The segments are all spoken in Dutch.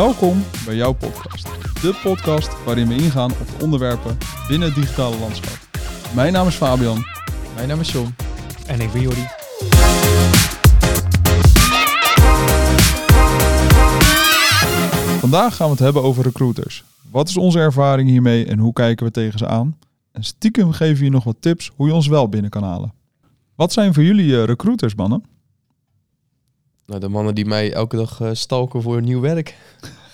Welkom bij jouw podcast. De podcast waarin we ingaan op de onderwerpen binnen het digitale landschap. Mijn naam is Fabian. Mijn naam is John. En ik ben Jordi. Vandaag gaan we het hebben over recruiters. Wat is onze ervaring hiermee en hoe kijken we tegen ze aan? En stiekem geven we je nog wat tips hoe je ons wel binnen kan halen. Wat zijn voor jullie eh, recruiters, mannen? Nou, de mannen die mij elke dag eh, stalken voor nieuw werk.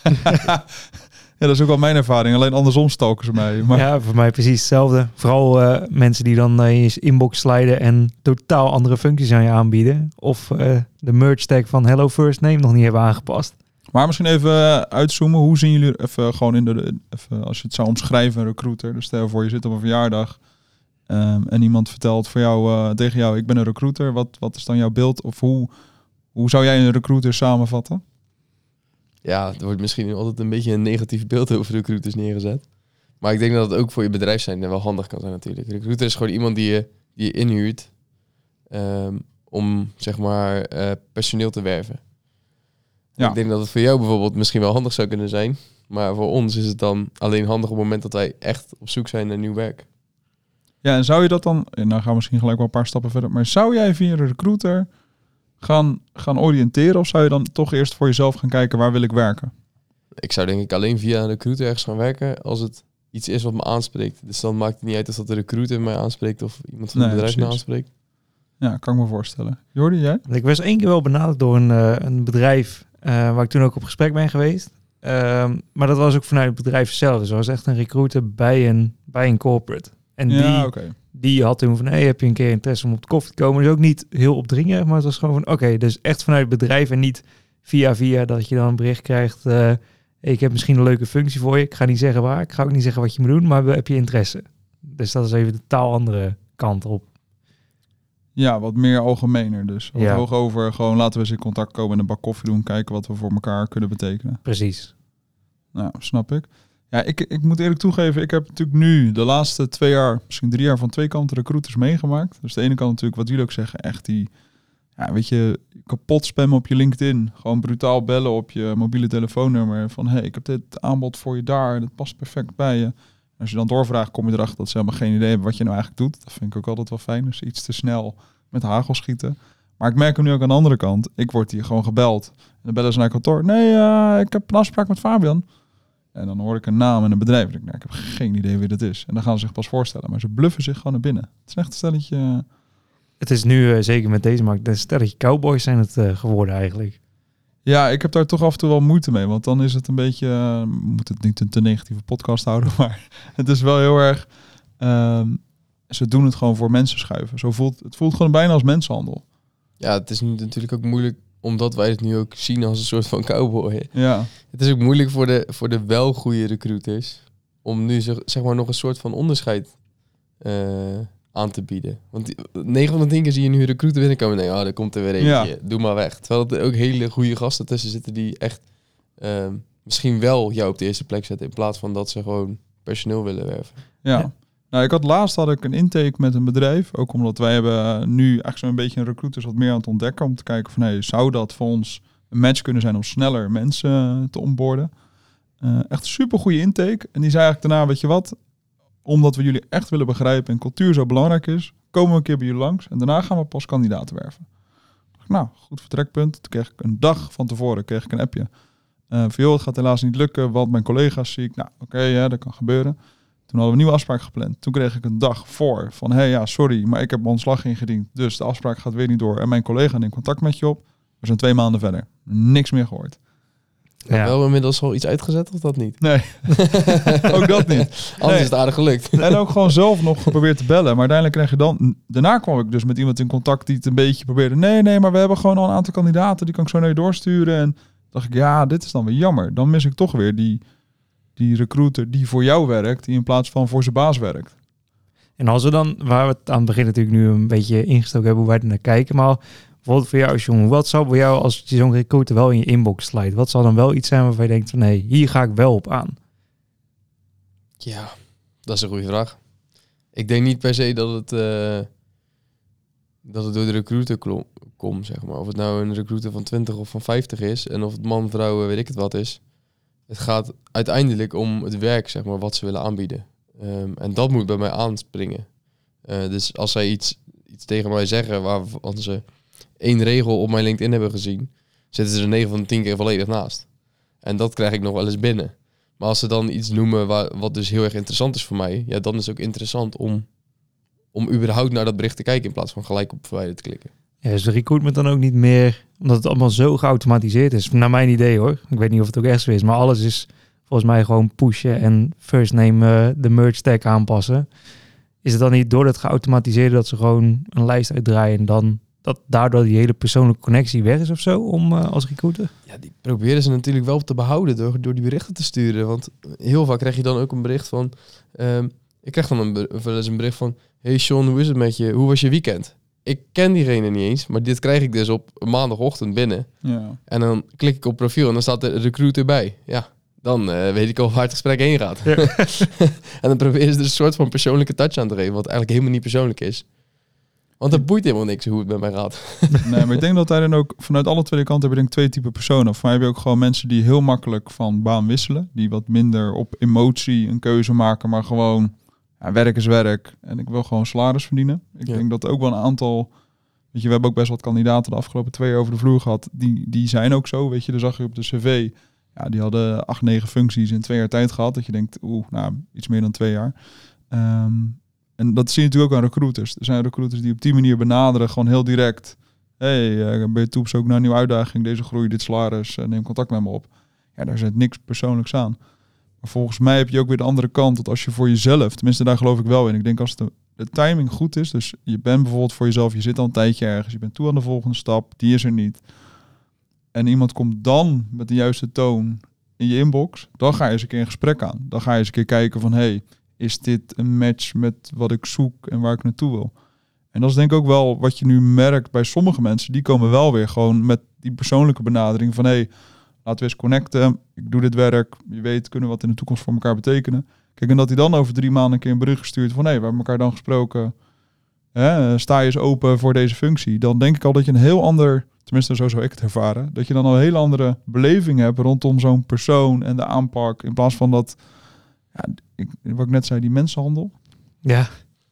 Ja, dat is ook wel mijn ervaring. Alleen andersom stalken ze mij. Maar Ja, voor mij precies hetzelfde. Vooral eh, mensen die dan eh, in je inbox sliden en totaal andere functies aan je aanbieden. Of eh, de merge tag van Hello First Name nog niet hebben aangepast. Maar misschien even uitzoomen. Hoe zien jullie even gewoon in de, even, als je het zou omschrijven, een recruiter. Dus stel voor je zit op een verjaardag ehm, en iemand vertelt voor jou, eh, tegen jou, ik ben een recruiter. Wat, wat is dan jouw beeld? Of hoe, hoe zou jij een recruiter samenvatten? Ja, er wordt misschien altijd een beetje een negatief beeld over recruiters neergezet. Maar ik denk dat het ook voor je bedrijf zijn wel handig kan zijn natuurlijk. Recruiter is gewoon iemand die je, die je inhuurt ehm, om zeg maar eh, personeel te werven. Ja. Ik denk dat het voor jou bijvoorbeeld misschien wel handig zou kunnen zijn. Maar voor ons is het dan alleen handig op het moment dat wij echt op zoek zijn naar nieuw werk. Ja, en zou je dat dan, en dan gaan we misschien gelijk wel een paar stappen verder, maar zou jij via een recruiter gaan, gaan oriënteren of zou je dan toch eerst voor jezelf gaan kijken waar wil ik werken? Ik zou denk ik alleen via een recruiter ergens gaan werken als het iets is wat me aanspreekt. Dus dan maakt het niet uit of dat de recruiter mij aanspreekt of iemand van het Nee, bedrijf mij precies. aanspreekt. Ja, kan ik me voorstellen. Jordi, jij? Ik was één keer wel benaderd door een, eh, een bedrijf eh, waar ik toen ook op gesprek ben geweest. Ehm, maar dat was ook vanuit het bedrijf zelf. Dus er was echt een recruiter bij een, bij een corporate. En ja, die, oké. Die had toen van, hey, heb je een keer interesse om op de koffie te komen? Dus ook niet heel opdringerig, maar het was gewoon van, oké, dus echt vanuit het bedrijf en niet via via dat je dan een bericht krijgt. eh, ik heb misschien een leuke functie voor je. Ik ga niet zeggen waar, ik ga ook niet zeggen wat je moet doen, maar heb je interesse? Dus dat is even de taal andere kant op. Ja, wat meer algemener dus. Wat Ja. hoog over, gewoon laten we eens in contact komen en een bak koffie doen, kijken wat we voor elkaar kunnen betekenen. Precies. Nou, snap ik. Ja, ik, ik moet eerlijk toegeven, ik heb natuurlijk nu de laatste twee jaar, misschien drie jaar van twee kanten recruiters meegemaakt. Dus de ene kant natuurlijk, wat jullie ook zeggen, echt die, ja, weet je, kapot spammen op je LinkedIn. Gewoon brutaal bellen op je mobiele telefoonnummer van, hey, ik heb dit aanbod voor je daar, dat past perfect bij je. Als je dan doorvraagt, kom je erachter dat ze helemaal geen idee hebben wat je nou eigenlijk doet. Dat vind ik ook altijd wel fijn, dus iets te snel met hagel schieten. Maar ik merk hem nu ook aan de andere kant. Ik word hier gewoon gebeld. En dan bellen ze naar kantoor. Nee, eh, ik heb een afspraak met Fabian. En dan hoor ik een naam en een bedrijf. En ik, denk, nou, ik heb geen idee wie dat is. En dan gaan ze zich pas voorstellen. Maar ze bluffen zich gewoon naar binnen. Het is echt een stelletje... Het is nu, eh, zeker met deze markt, een stelletje cowboys zijn het eh, geworden eigenlijk. Ja, ik heb daar toch af en toe wel moeite mee. Want dan is het een beetje... eh, moeten het niet een te negatieve podcast houden. Maar het is wel heel erg... ehm, ze doen het gewoon voor mensen schuiven. Zo voelt, het voelt gewoon bijna als mensenhandel. Ja, het is natuurlijk ook moeilijk omdat wij het nu ook zien als een soort van cowboy. Ja, Het is ook moeilijk voor de, voor de wel goede recruiters om nu zeg, zeg maar nog een soort van onderscheid eh, aan te bieden. Want die- 9 van de 10 keer zie je nu recruiter binnenkomen en denk oh, daar komt er weer eentje, Ja. doe maar weg. Terwijl er ook hele goede gasten tussen zitten die echt ehm, misschien wel jou op de eerste plek zetten in plaats van dat ze gewoon personeel willen werven. Ja. Ja. Nou, ik had laatst had ik een intake met een bedrijf. Ook omdat wij hebben eh, nu eigenlijk zo'n beetje een recruiters wat meer aan het ontdekken. Om te kijken van, hey, zou dat voor ons een match kunnen zijn om sneller mensen eh, te onboorden? Eh, echt super goede intake. En die zei eigenlijk daarna, weet je wat? Omdat we jullie echt willen begrijpen en cultuur zo belangrijk is, komen we een keer bij jullie langs. En daarna gaan we pas kandidaten werven. Nou, goed vertrekpunt. Toen kreeg ik een dag van tevoren kreeg ik een appje. Joh, het gaat helaas niet lukken, want mijn collega's zie ik. Nou, oké, ja, dat kan gebeuren. Toen hadden we een nieuwe afspraak gepland. Toen kreeg ik een dag voor van, hé hey, ja, sorry, maar ik heb mijn ontslag ingediend. Dus de afspraak gaat weer niet door. En mijn collega neemt contact met je op. We zijn twee maanden verder. Niks meer gehoord. Ja. Wel inmiddels al iets uitgezet of dat niet? Nee, ook dat niet. Anders Nee. is het aardig gelukt. En ook gewoon zelf nog geprobeerd te bellen. Maar uiteindelijk kreeg je dan... Daarna kwam ik dus met iemand in contact die het een beetje probeerde. Nee, nee, maar we hebben gewoon al een aantal kandidaten. Die kan ik zo naar je doorsturen. En dacht ik, ja, dit is dan weer jammer. Dan mis ik toch weer die, die recruiter die voor jou werkt. Die in plaats van voor zijn baas werkt. En als we dan, waar we het aan het begin natuurlijk nu een beetje ingestoken hebben, hoe wij er naar kijken, maar bijvoorbeeld voor jou, jongen, wat zou voor jou als je zo'n recruiter wel in je inbox slijt, wat zal dan wel iets zijn waarvan je denkt van nee, hier ga ik wel op aan? Ja, dat is een goede vraag. Ik denk niet per se dat het, eh, dat het door de recruiter komt, zeg maar. Of het nou een recruiter van 20 of van 50 is en of het man, vrouw, eh, weet ik het wat is. Het gaat uiteindelijk om het werk, zeg maar, wat ze willen aanbieden. Ehm, en dat moet bij mij aanspringen. Eh, dus als zij iets, iets tegen mij zeggen waarvan ze één regel op mijn LinkedIn hebben gezien, zitten ze er 9 van de 10 keer volledig naast. En dat krijg ik nog wel eens binnen. Maar als ze dan iets noemen waar, wat dus heel erg interessant is voor mij, ja, dan is het ook interessant om, om überhaupt naar dat bericht te kijken in plaats van gelijk op verwijderen te klikken. Ja, is de recruitment dan ook niet meer, omdat het allemaal zo geautomatiseerd is, naar mijn idee hoor. Ik weet niet of het ook echt zo is, maar alles is volgens mij gewoon pushen en first name eh, de merge tag aanpassen. Is het dan niet door dat geautomatiseerde dat ze gewoon een lijst uitdraaien en dan dat daardoor die hele persoonlijke connectie weg is of zo om eh, als recruiter? Ja, die proberen ze natuurlijk wel te behouden door, door die berichten te sturen. Want heel vaak krijg je dan ook een bericht van... ehm, ik krijg dan een, een bericht van... Hey Sean, hoe is het met je? Hoe was je weekend? Ik ken diegene niet eens, maar dit krijg ik dus op maandagochtend binnen. Ja. En dan klik ik op profiel en dan staat de recruiter bij. Ja, dan eh, weet ik al waar het gesprek heen gaat. en dan proberen ze er een soort van persoonlijke touch aan te geven, wat eigenlijk helemaal niet persoonlijk is. Want het boeit helemaal niks hoe het met mij gaat. Nee, maar ik denk dat daarin ook vanuit alle twee kanten heb je denk ik twee typen personen. Voor mij heb je ook gewoon mensen die heel makkelijk van baan wisselen. Die wat minder op emotie een keuze maken, maar gewoon ja, werk is werk. En ik wil gewoon salaris verdienen. Ik Ja. denk dat ook wel een aantal... Weet je, we hebben ook best wat kandidaten de afgelopen twee jaar over de vloer gehad. Die, die zijn ook zo, weet je. Dan zag je op de cv, ja, die hadden acht, negen functies in twee jaar tijd gehad. Dat je denkt, oeh, nou, iets meer dan twee jaar. Ehm, en dat zie je natuurlijk ook aan recruiters. Er zijn recruiters die op die manier benaderen, gewoon heel direct. hey, eh, ben je toe op zoek naar een nieuwe uitdaging, deze groei, dit salaris, eh, neem contact met me op. Ja, daar zit niks persoonlijks aan. Volgens mij heb je ook weer de andere kant, dat als je voor jezelf, tenminste daar geloof ik wel in, ik denk als de, de timing goed is, dus je bent bijvoorbeeld voor jezelf, je zit al een tijdje ergens, je bent toe aan de volgende stap, die is er niet. En iemand komt dan met de juiste toon in je inbox, dan ga je eens een keer een gesprek aan. Dan ga je eens een keer kijken van, hey, is dit een match met wat ik zoek en waar ik naartoe wil? En dat is denk ik ook wel wat je nu merkt bij sommige mensen. Die komen wel weer gewoon met die persoonlijke benadering van... hey, laten we eens connecten. Ik doe dit werk. Je weet, kunnen we wat in de toekomst voor elkaar betekenen. Kijk, en dat hij dan over drie maanden een keer een bericht stuurt van... hé, hey, we hebben elkaar dan gesproken. Hè, sta je eens open voor deze functie. Dan denk ik al dat je een heel ander... Tenminste, zo zou ik het ervaren. Dat je dan al een hele andere beleving hebt rondom zo'n persoon en de aanpak. In plaats van dat, ja, ik, wat ik net zei, die mensenhandel. Ja,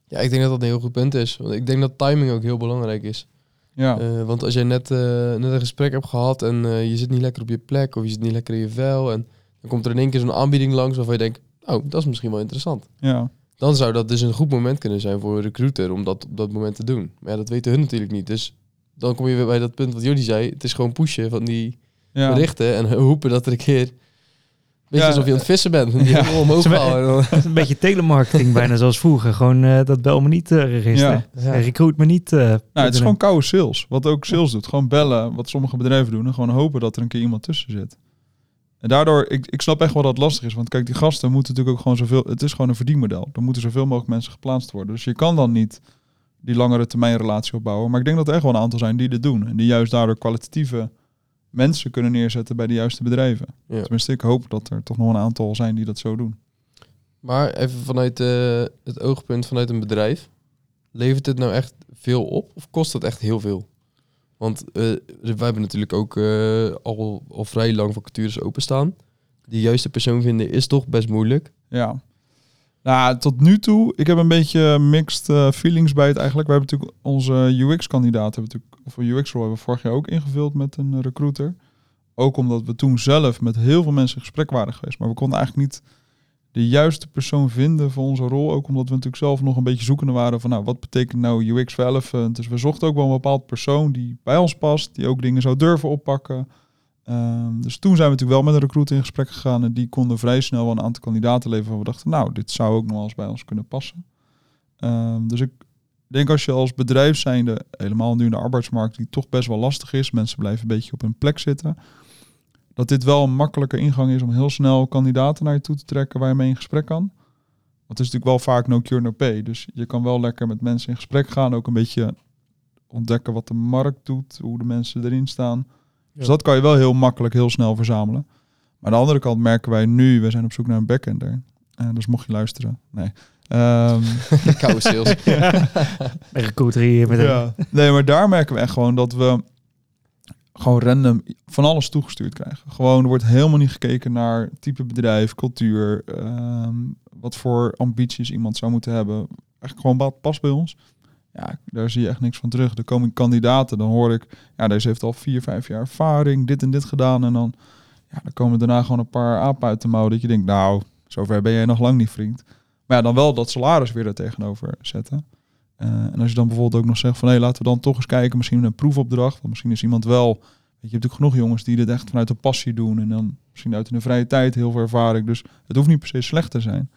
Ja, ik denk dat dat een heel goed punt is. Want ik denk dat timing ook heel belangrijk is. Ja, Eh, want als jij net, eh, net een gesprek hebt gehad en eh, je zit niet lekker op je plek of je zit niet lekker in je vel en dan komt er in één keer zo'n aanbieding langs waarvan je denkt, oh, dat is misschien wel interessant. ja. Dan zou dat dus een goed moment kunnen zijn voor een recruiter om dat op dat moment te doen. Maar ja, dat weten hun natuurlijk niet. Dus dan kom je weer bij dat punt wat jullie zei. Het is gewoon pushen van die ja. berichten en hopen dat er een keer... Beetje Ja, alsof je aan het vissen bent. Die ja. omhoog een beetje telemarketing bijna zoals vroeger. Gewoon eh, dat bel me niet register. Ja. Eh, recruit me niet. eh, Nou, het is gewoon koude sales. Wat ook sales doet. Gewoon bellen, wat sommige bedrijven doen. En gewoon hopen dat er een keer iemand tussen zit. En daardoor, ik, ik snap echt wel dat het lastig is. Want kijk, die gasten moeten natuurlijk ook gewoon zoveel... Het is gewoon een verdienmodel. Er moeten zoveel mogelijk mensen geplaatst worden. Dus je kan dan niet die langere termijn relatie opbouwen. Maar ik denk dat er echt wel een aantal zijn die dit doen. En die juist daardoor kwalitatieve mensen kunnen neerzetten bij de juiste bedrijven. Ja. Tenminste, ik hoop dat er toch nog een aantal zijn die dat zo doen. Maar even vanuit eh, het oogpunt vanuit een bedrijf. Levert het nou echt veel op of kost het echt heel veel? Want eh, wij hebben natuurlijk ook eh, al, al vrij lang vacatures openstaan. Die juiste persoon vinden is toch best moeilijk. Ja. Nou, tot nu toe, ik heb een beetje mixed eh, feelings bij het eigenlijk. We hebben natuurlijk onze UX-kandidaat, hebben natuurlijk, of UX-rol hebben we vorig jaar ook ingevuld met een recruiter. Ook omdat we toen zelf met heel veel mensen in gesprek waren geweest. Maar we konden eigenlijk niet de juiste persoon vinden voor onze rol. Ook omdat we natuurlijk zelf nog een beetje zoekende waren van, nou, wat betekent nou UX Elephant? Dus we zochten ook wel een bepaald persoon die bij ons past, die ook dingen zou durven oppakken. Ehm, dus toen zijn we natuurlijk wel met een recruiter in gesprek gegaan en die konden vrij snel wel een aantal kandidaten leveren waar we dachten, nou, dit zou ook nog wel eens bij ons kunnen passen. Ehm, dus ik denk als je als bedrijf zijnde, helemaal nu in de arbeidsmarkt, die toch best wel lastig is, mensen blijven een beetje op hun plek zitten, dat dit wel een makkelijke ingang is om heel snel kandidaten naar je toe te trekken waar je mee in gesprek kan. Want het is natuurlijk wel vaak no cure no pay. Dus je kan wel lekker met mensen in gesprek gaan, ook een beetje ontdekken wat de markt doet, hoe de mensen erin staan. Dus Ja. dat kan je wel heel makkelijk, heel snel verzamelen. Maar aan de andere kant merken wij nu, we zijn op zoek naar een backender. Eh, dus mocht je luisteren, nee. Ehm, Koude sales. Een recruiter hier met een... ja. Nee, maar daar merken we echt gewoon dat we gewoon random van alles toegestuurd krijgen. Gewoon er wordt helemaal niet gekeken naar type bedrijf, cultuur, ehm, wat voor ambities iemand zou moeten hebben. Eigenlijk gewoon wat past bij ons. Ja, daar zie je echt niks van terug. Er komen kandidaten, dan hoor ik, ja, deze heeft al vier, vijf jaar ervaring, dit en dit gedaan. En dan, ja, dan komen daarna gewoon een paar apen uit de mouw dat je denkt, nou, zover ben jij nog lang niet, vriend. Maar ja, dan wel dat salaris weer er tegenover zetten. Uh, en als je dan bijvoorbeeld ook nog zegt van hé, laten we dan toch eens kijken, misschien een proefopdracht. Want misschien is iemand wel. Weet je, hebt natuurlijk genoeg jongens die dit echt vanuit de passie doen. En dan misschien uit de vrije tijd heel veel ervaring. Dus het hoeft niet per se slecht te zijn.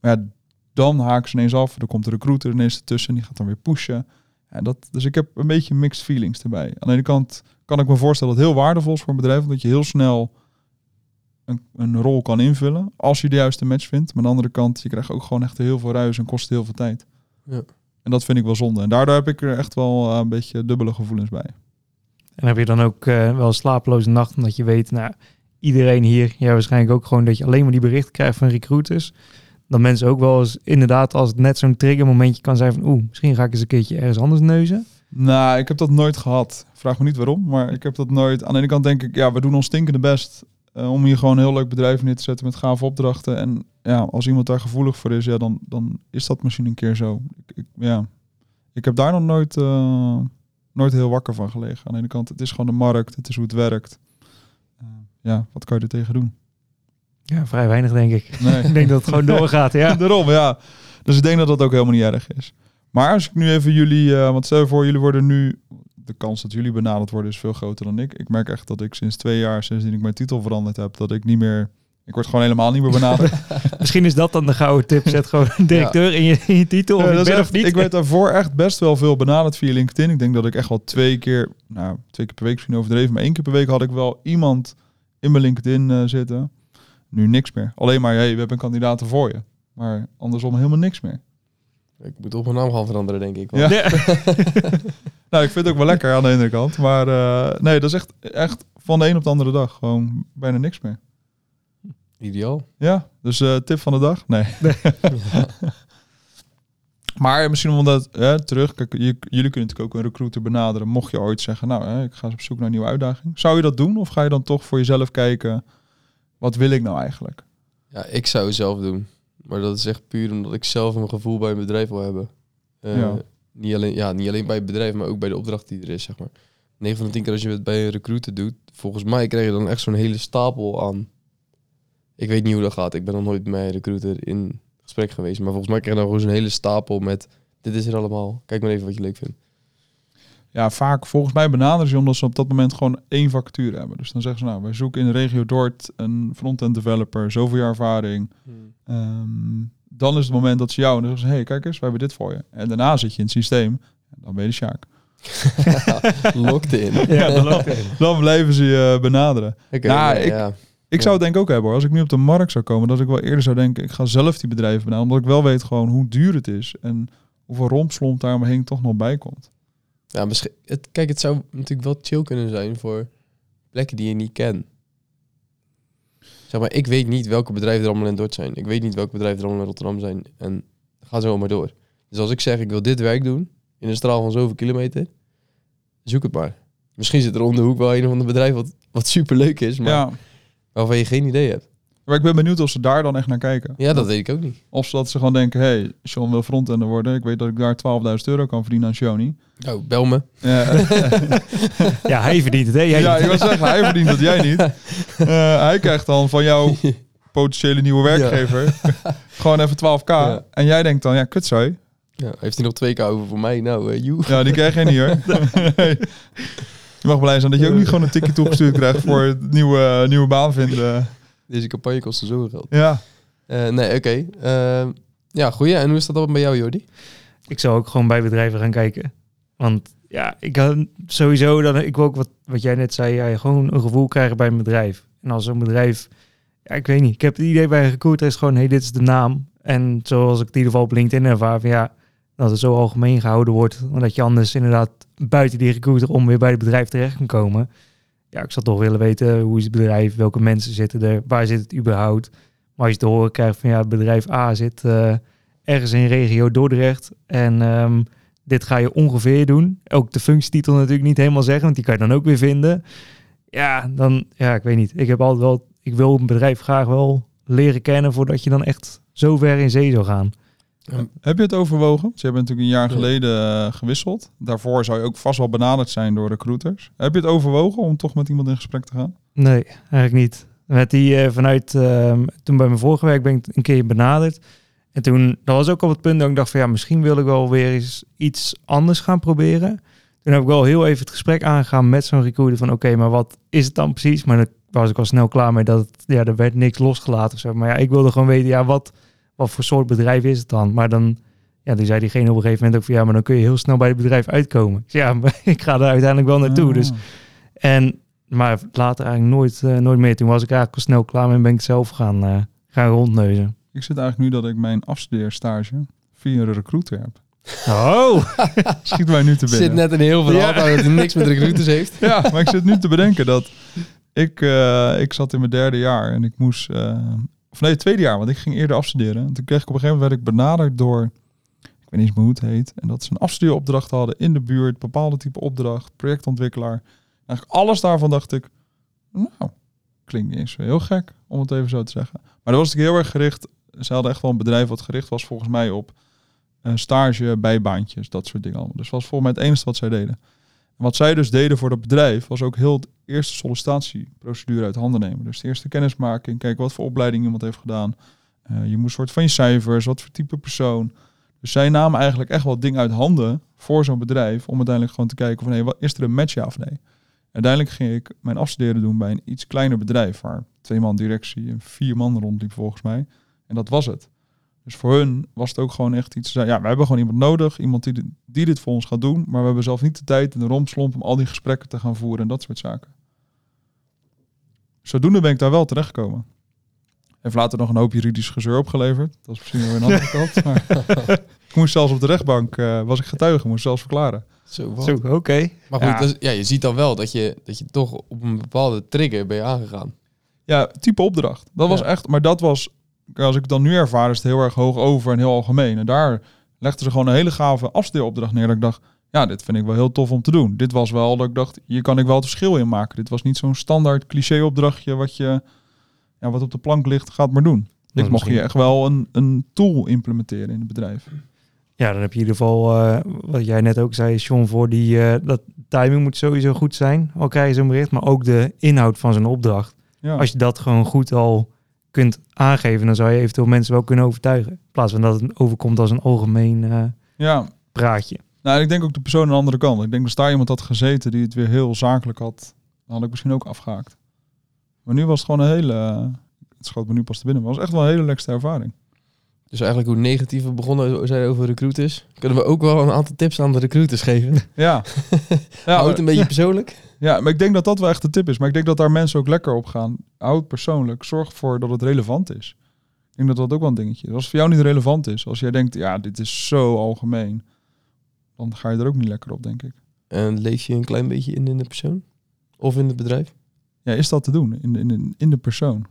Maar ja, dan haken ze ineens af. Er komt de recruiter ineens ertussen. Die gaat dan weer pushen. En dat, dus ik heb een beetje mixed feelings erbij. Aan de ene kant kan ik me voorstellen dat het heel waardevol is voor een bedrijf. Omdat je heel snel een, een rol kan invullen. Als je de juiste match vindt. Maar aan de andere kant, je krijgt ook gewoon echt heel veel ruis en kost heel veel tijd. Ja. En dat vind ik wel zonde. En daardoor heb ik er echt wel uh, een beetje dubbele gevoelens bij. En heb je dan ook uh, wel een slapeloze nacht omdat je weet, nou, iedereen hier, ja, waarschijnlijk ook gewoon dat je alleen maar die berichten krijgt van recruiters. Dat mensen ook wel eens inderdaad, als het net zo'n triggermomentje kan zijn van, oeh, misschien ga ik eens een keertje ergens anders neuzen. Nou, ik heb dat nooit gehad. Vraag me niet waarom, maar ik heb dat nooit. Aan de ene kant denk ik, ja, we doen ons stinkende best uh, om hier gewoon een heel leuk bedrijf neer te zetten met gave opdrachten. En ja, als iemand daar gevoelig voor is, ja, dan, dan is dat misschien een keer zo. Ik, ik ja. ik heb daar nog nooit, uh, nooit heel wakker van gelegen. Aan de ene kant, het is gewoon de markt, het is hoe het werkt. Uh, ja, wat kan je er tegen doen? Ja, vrij weinig denk ik. Nee. ik denk dat het gewoon doorgaat, ja. Daarom, ja. Dus ik denk dat dat ook helemaal niet erg is. Maar als ik nu even jullie, want stel voor, jullie worden nu de kans dat jullie benaderd worden is veel groter dan ik. Ik merk echt dat ik sinds twee jaar, sindsdien ik mijn titel veranderd heb, dat ik niet meer... Ik word gewoon helemaal niet meer benaderd. Misschien is dat dan de gouden tip. Zet gewoon een directeur ja. in, je, in je titel. Of, ja, ben echt, of niet. Ik werd daarvoor echt best wel veel benaderd via LinkedIn. Ik denk dat ik echt wel twee keer, nou twee keer per week misschien overdreven, maar één keer per week had ik wel iemand in mijn LinkedIn uh, zitten. Nu niks meer. Alleen maar, hey, we hebben een kandidaat voor je. Maar andersom helemaal niks meer. Ik moet op mijn naam gaan veranderen, denk ik. Ja. nou, ik vind het ook wel lekker aan de ene kant. Maar uh, nee, dat is echt, echt van de een op de andere dag. Gewoon bijna niks meer. Ideaal. Ja, dus uh, tip van de dag? Nee. nee. ja. Maar misschien omdat, hè, terug, kijk, jullie kunnen natuurlijk ook een recruiter benaderen. Mocht je ooit zeggen, nou, hè, ik ga eens op zoek naar een nieuwe uitdaging. Zou je dat doen? Of ga je dan toch voor jezelf kijken, wat wil ik nou eigenlijk? Ja, ik zou het zelf doen. Maar dat is echt puur omdat ik zelf een gevoel bij een bedrijf wil hebben. Uh, Ja. niet, alleen, ja, niet alleen bij het bedrijf, maar ook bij de opdracht die er is, zeg maar. 9 van de 10 keer als je het bij een recruiter doet, volgens mij krijg je dan echt zo'n hele stapel aan. Ik weet niet hoe dat gaat. Ik ben nog nooit met een recruiter in gesprek geweest. Maar volgens mij krijg je dan gewoon zo'n hele stapel met... Dit is er allemaal. Kijk maar even wat je leuk vindt. Ja, vaak volgens mij benaderen ze omdat ze op dat moment gewoon één vacature hebben. Dus dan zeggen ze, nou, wij zoeken in de regio Dordt een front-end developer, zoveel jaar ervaring. Ehm, dan is het moment dat ze jou en dan zeggen ze, hey, kijk eens, we hebben dit voor je. En daarna zit je in het systeem, dan ben je de Sjaak. Locked in. Ja, dan het. Dan blijven ze je benaderen. Oké, Nou, nee, ik- ja. Ik zou het denk ik ook hebben hoor. Als ik nu op de markt zou komen, dat ik wel eerder zou denken, ik ga zelf die bedrijven benaderen. Omdat ik wel weet gewoon hoe duur het is en hoeveel rompslomp daar omheen toch nog bij komt. Ja, misschien, het, kijk, het zou natuurlijk wel chill kunnen zijn voor plekken die je niet kent. Zeg maar, ik weet niet welke bedrijven er allemaal in Dordt zijn. Ik weet niet welke bedrijven er allemaal in Rotterdam zijn. En ga zo maar door. Dus als ik zeg, ik wil dit werk doen, in een straal van zoveel kilometer, zoek het maar. Misschien zit er om de hoek wel een of ander bedrijf wat, wat super leuk is, maar Ja, waarvan je geen idee hebt. Maar ik ben benieuwd of ze daar dan echt naar kijken. Ja, dat weet ik ook niet. Of dat ze gewoon denken, hey, Sean wil frontender worden. Ik weet dat ik daar 12.000 euro kan verdienen aan Shoni. Nou, bel me. Ja, Ja, hij verdient het, hè? Jij ja, ik wil zeggen, hij verdient dat jij niet. Eh, hij krijgt dan van jouw potentiële nieuwe werkgever gewoon even 12k. Ja. En jij denkt dan, ja, kut zou Ja, heeft hij nog twee keer over voor mij? Nou, eh joe. Ja, die krijg je niet hoor. Nee. Je mag blij zijn dat je ook niet gewoon een tikje toegestuurd krijgt voor het nieuwe, nieuwe baan vinden. Deze campagne kostte zoveel geld. Ja, Eh, nee, oké. Eh, ja, goeie. En hoe is dat dan bij jou, Jordi? Ik zou ook gewoon bij bedrijven gaan kijken. Want ja, ik had sowieso dan ik wil ook wat, wat jij net zei, ja, gewoon een gevoel krijgen bij een bedrijf. En als een bedrijf, ja, ik weet niet. Ik heb het idee bij een recruiter is gewoon, hey, dit is de naam. En zoals ik het in ieder geval op LinkedIn ervaar, van, ja, dat het zo algemeen gehouden wordt, omdat je anders inderdaad buiten die recruiter om weer bij het bedrijf terecht kan komen. Ja, ik zou toch willen weten hoe is het bedrijf, welke mensen zitten er, waar zit het überhaupt. Maar als je te horen krijgt van ja, bedrijf A zit eh, ergens in regio Dordrecht en ehm, dit ga je ongeveer doen. Ook de functietitel natuurlijk niet helemaal zeggen, want die kan je dan ook weer vinden. Ja, dan, ja, ik weet niet. Ik heb altijd wel, ik wil een bedrijf graag wel leren kennen voordat je dan echt zo ver in zee zou gaan. Heb je het overwogen? Ze hebben natuurlijk een jaar Ja. geleden eh, gewisseld. Daarvoor zou je ook vast wel benaderd zijn door recruiters. Heb je het overwogen om toch met iemand in gesprek te gaan? Nee, eigenlijk niet. Met die eh, vanuit ehm, toen bij mijn vorige werk ben ik een keer benaderd. En toen, dat was ook al het punt dat ik dacht van ja, misschien wil ik wel weer eens iets anders gaan proberen. Toen heb ik wel heel even het gesprek aangegaan met zo'n recruiter van oké, maar wat is het dan precies? Maar daar was ik al snel klaar mee dat het, ja, er werd niks losgelaten of zo. Maar ja, ik wilde gewoon weten, ja, wat, wat voor soort bedrijf is het dan? Maar dan, ja, die zei diegene op een gegeven moment ook van ja, maar dan kun je heel snel bij het bedrijf uitkomen. Ja, maar ik ga daar uiteindelijk wel naartoe. Ah. Dus en, maar later eigenlijk nooit, eh, nooit meer. Toen was ik eigenlijk al snel klaar en ben ik zelf gaan, eh, gaan rondneuzen. Ik zit eigenlijk nu dat ik mijn afstudeerstage via een recruiter heb. Oh! Schiet mij nu te Het zit binnen. net een heel verhaal Ja. aan dat niks met recruiters heeft. Ja, maar ik zit nu te bedenken dat ik, eh, ik zat in mijn derde jaar en ik moest, eh, of nee, het tweede jaar, want ik ging eerder afstuderen. En toen kreeg ik op een gegeven moment werd ik benaderd door, ik weet niet eens hoe het heet, en dat ze een afstudeeropdracht hadden in de buurt, bepaalde type opdracht, projectontwikkelaar. Eigenlijk alles daarvan dacht ik, nou, klinkt niet eens heel gek, om het even zo te zeggen. Maar dat was natuurlijk heel erg gericht, ze hadden echt wel een bedrijf wat gericht was volgens mij op eh, stage, bijbaantjes, dat soort dingen allemaal. Dus dat was volgens mij het enige wat zij deden. Wat zij dus deden voor dat bedrijf was ook heel de eerste sollicitatieprocedure uit handen nemen. Dus de eerste kennismaking, kijken wat voor opleiding iemand heeft gedaan. Eh, je moest soort van je cijfers, wat voor type persoon. Dus zij namen eigenlijk echt wel dingen uit handen voor zo'n bedrijf om uiteindelijk gewoon te kijken van hé, wat is er een match ja of nee? Uiteindelijk ging ik mijn afstuderen doen bij een iets kleiner bedrijf waar twee man directie en vier man rondliep volgens mij. En dat was het. Dus voor hun was het ook gewoon echt iets. Ja, we hebben gewoon iemand nodig, iemand die, dit- die dit voor ons gaat doen, maar we hebben zelf niet de tijd en de rompslomp om al die gesprekken te gaan voeren en dat soort zaken. Zodoende ben ik daar wel terechtgekomen. Heeft later nog een hoop juridisch gezeur opgeleverd. Dat is misschien wel een andere kant. Maar ik moest zelfs op de rechtbank, eh, was ik getuige, moest zelfs verklaren. Zo, wat? Zo, oké. Maar goed, Ja. dus, ja, je ziet dan wel dat je, dat je toch op een bepaalde trigger ben je aangegaan. Ja, type opdracht. Dat was Ja. echt, maar dat was, als ik het dan nu ervaar, is het heel erg hoog over en heel algemeen. En daar legden ze gewoon een hele gave afstudeeropdracht neer. Dat ik dacht, ja, dit vind ik wel heel tof om te doen. Dit was wel dat ik dacht, hier kan ik wel het verschil in maken. Dit was niet zo'n standaard cliché-opdrachtje wat je, ja, wat op de plank ligt, gaat maar doen. Dit mocht misschien- je echt wel een, een tool implementeren in het bedrijf. Ja, dan heb je in ieder geval, eh, wat jij net ook zei, John, voor die, eh, dat timing moet sowieso goed zijn. Al krijg je zo'n bericht, maar ook de inhoud van zijn opdracht. Ja. Als je dat gewoon goed al kunt aangeven, dan zou je eventueel mensen wel kunnen overtuigen. In plaats van dat het overkomt als een algemeen eh, ja, praatje. nou, ik denk ook de persoon aan de andere kant. Ik denk dat daar iemand had gezeten die het weer heel zakelijk had, dan had ik misschien ook afgehaakt. Maar nu was het gewoon een hele, eh, het schoot me nu pas te binnen, maar het was echt wel een hele lekste ervaring. Dus eigenlijk hoe negatief we begonnen zijn over recruiters, kunnen we ook wel een aantal tips aan de recruiters geven. Ja. ja, Houd een beetje persoonlijk. ja, maar ik denk dat dat wel echt de tip is. Maar ik denk dat daar mensen ook lekker op gaan. Houd persoonlijk. Zorg ervoor dat het relevant is. Ik denk dat dat ook wel een dingetje is. Als het voor jou niet relevant is, als jij denkt, ja, dit is zo algemeen, dan ga je er ook niet lekker op, denk ik. En leef je een klein beetje in in de persoon? Of in het bedrijf? Ja, is dat te doen in, in, in de persoon?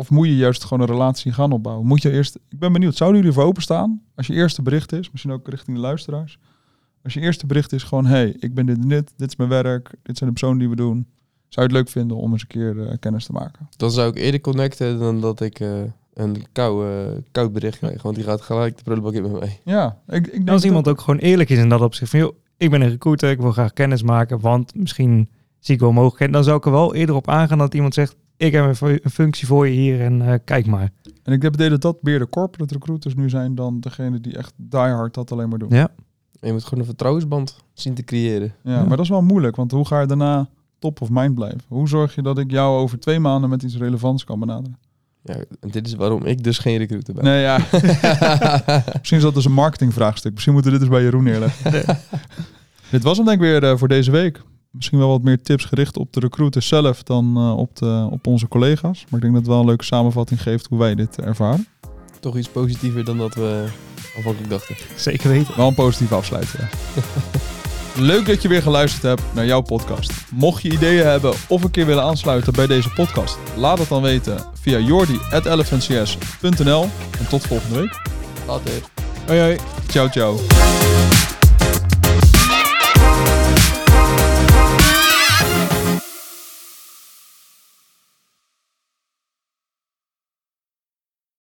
Of moet je juist gewoon een relatie gaan opbouwen? Moet je eerst, ik ben benieuwd, zouden jullie voor openstaan? Als je eerste bericht is, misschien ook richting de luisteraars. Als je eerste bericht is gewoon, hey, ik ben dit en dit, dit is mijn werk, dit zijn de personen die we doen. Zou je het leuk vinden om eens een keer eh, kennis te maken? Dan zou ik eerder connecten dan dat ik eh, een kou, eh, koud bericht krijg. Want die gaat gelijk de prullenbak in met mij. Ja, ik, ik denk Als dat- iemand ook gewoon eerlijk is en dat op zich van, joh, ik ben een recruiter, ik wil graag kennis maken, want misschien zie ik wel mogelijkheden. Dan zou ik er wel eerder op aangaan dat iemand zegt, ik heb een fu- een functie voor je hier en eh, kijk maar. En ik heb het idee dat dat meer de corporate recruiters nu zijn dan degene die echt diehard dat alleen maar doen. Ja. En je moet gewoon een vertrouwensband zien te creëren. Ja, Ja. maar dat is wel moeilijk, want hoe ga je daarna top of mind blijven? Hoe zorg je dat ik jou over twee maanden met iets relevants kan benaderen? Ja, en dit is waarom ik dus geen recruiter ben. Nee, ja. Misschien is dat dus een marketingvraagstuk. Misschien moeten we dit eens bij Jeroen neerleggen. dit was hem denk ik weer eh, voor deze week. Misschien wel wat meer tips gericht op de recruiter zelf dan eh, op, de, op onze collega's. Maar ik denk dat het wel een leuke samenvatting geeft hoe wij dit ervaren. Toch iets positiever dan dat we aanvankelijk dachten. Zeker weten. Wel een positief afsluiten. ja. Leuk dat je weer geluisterd hebt naar jouw podcast. Mocht je ideeën hebben of een keer willen aansluiten bij deze podcast, laat het dan weten via jordi.elephantcs.nl. En tot volgende week. Later. Hoi hoi. Ciao, ciao.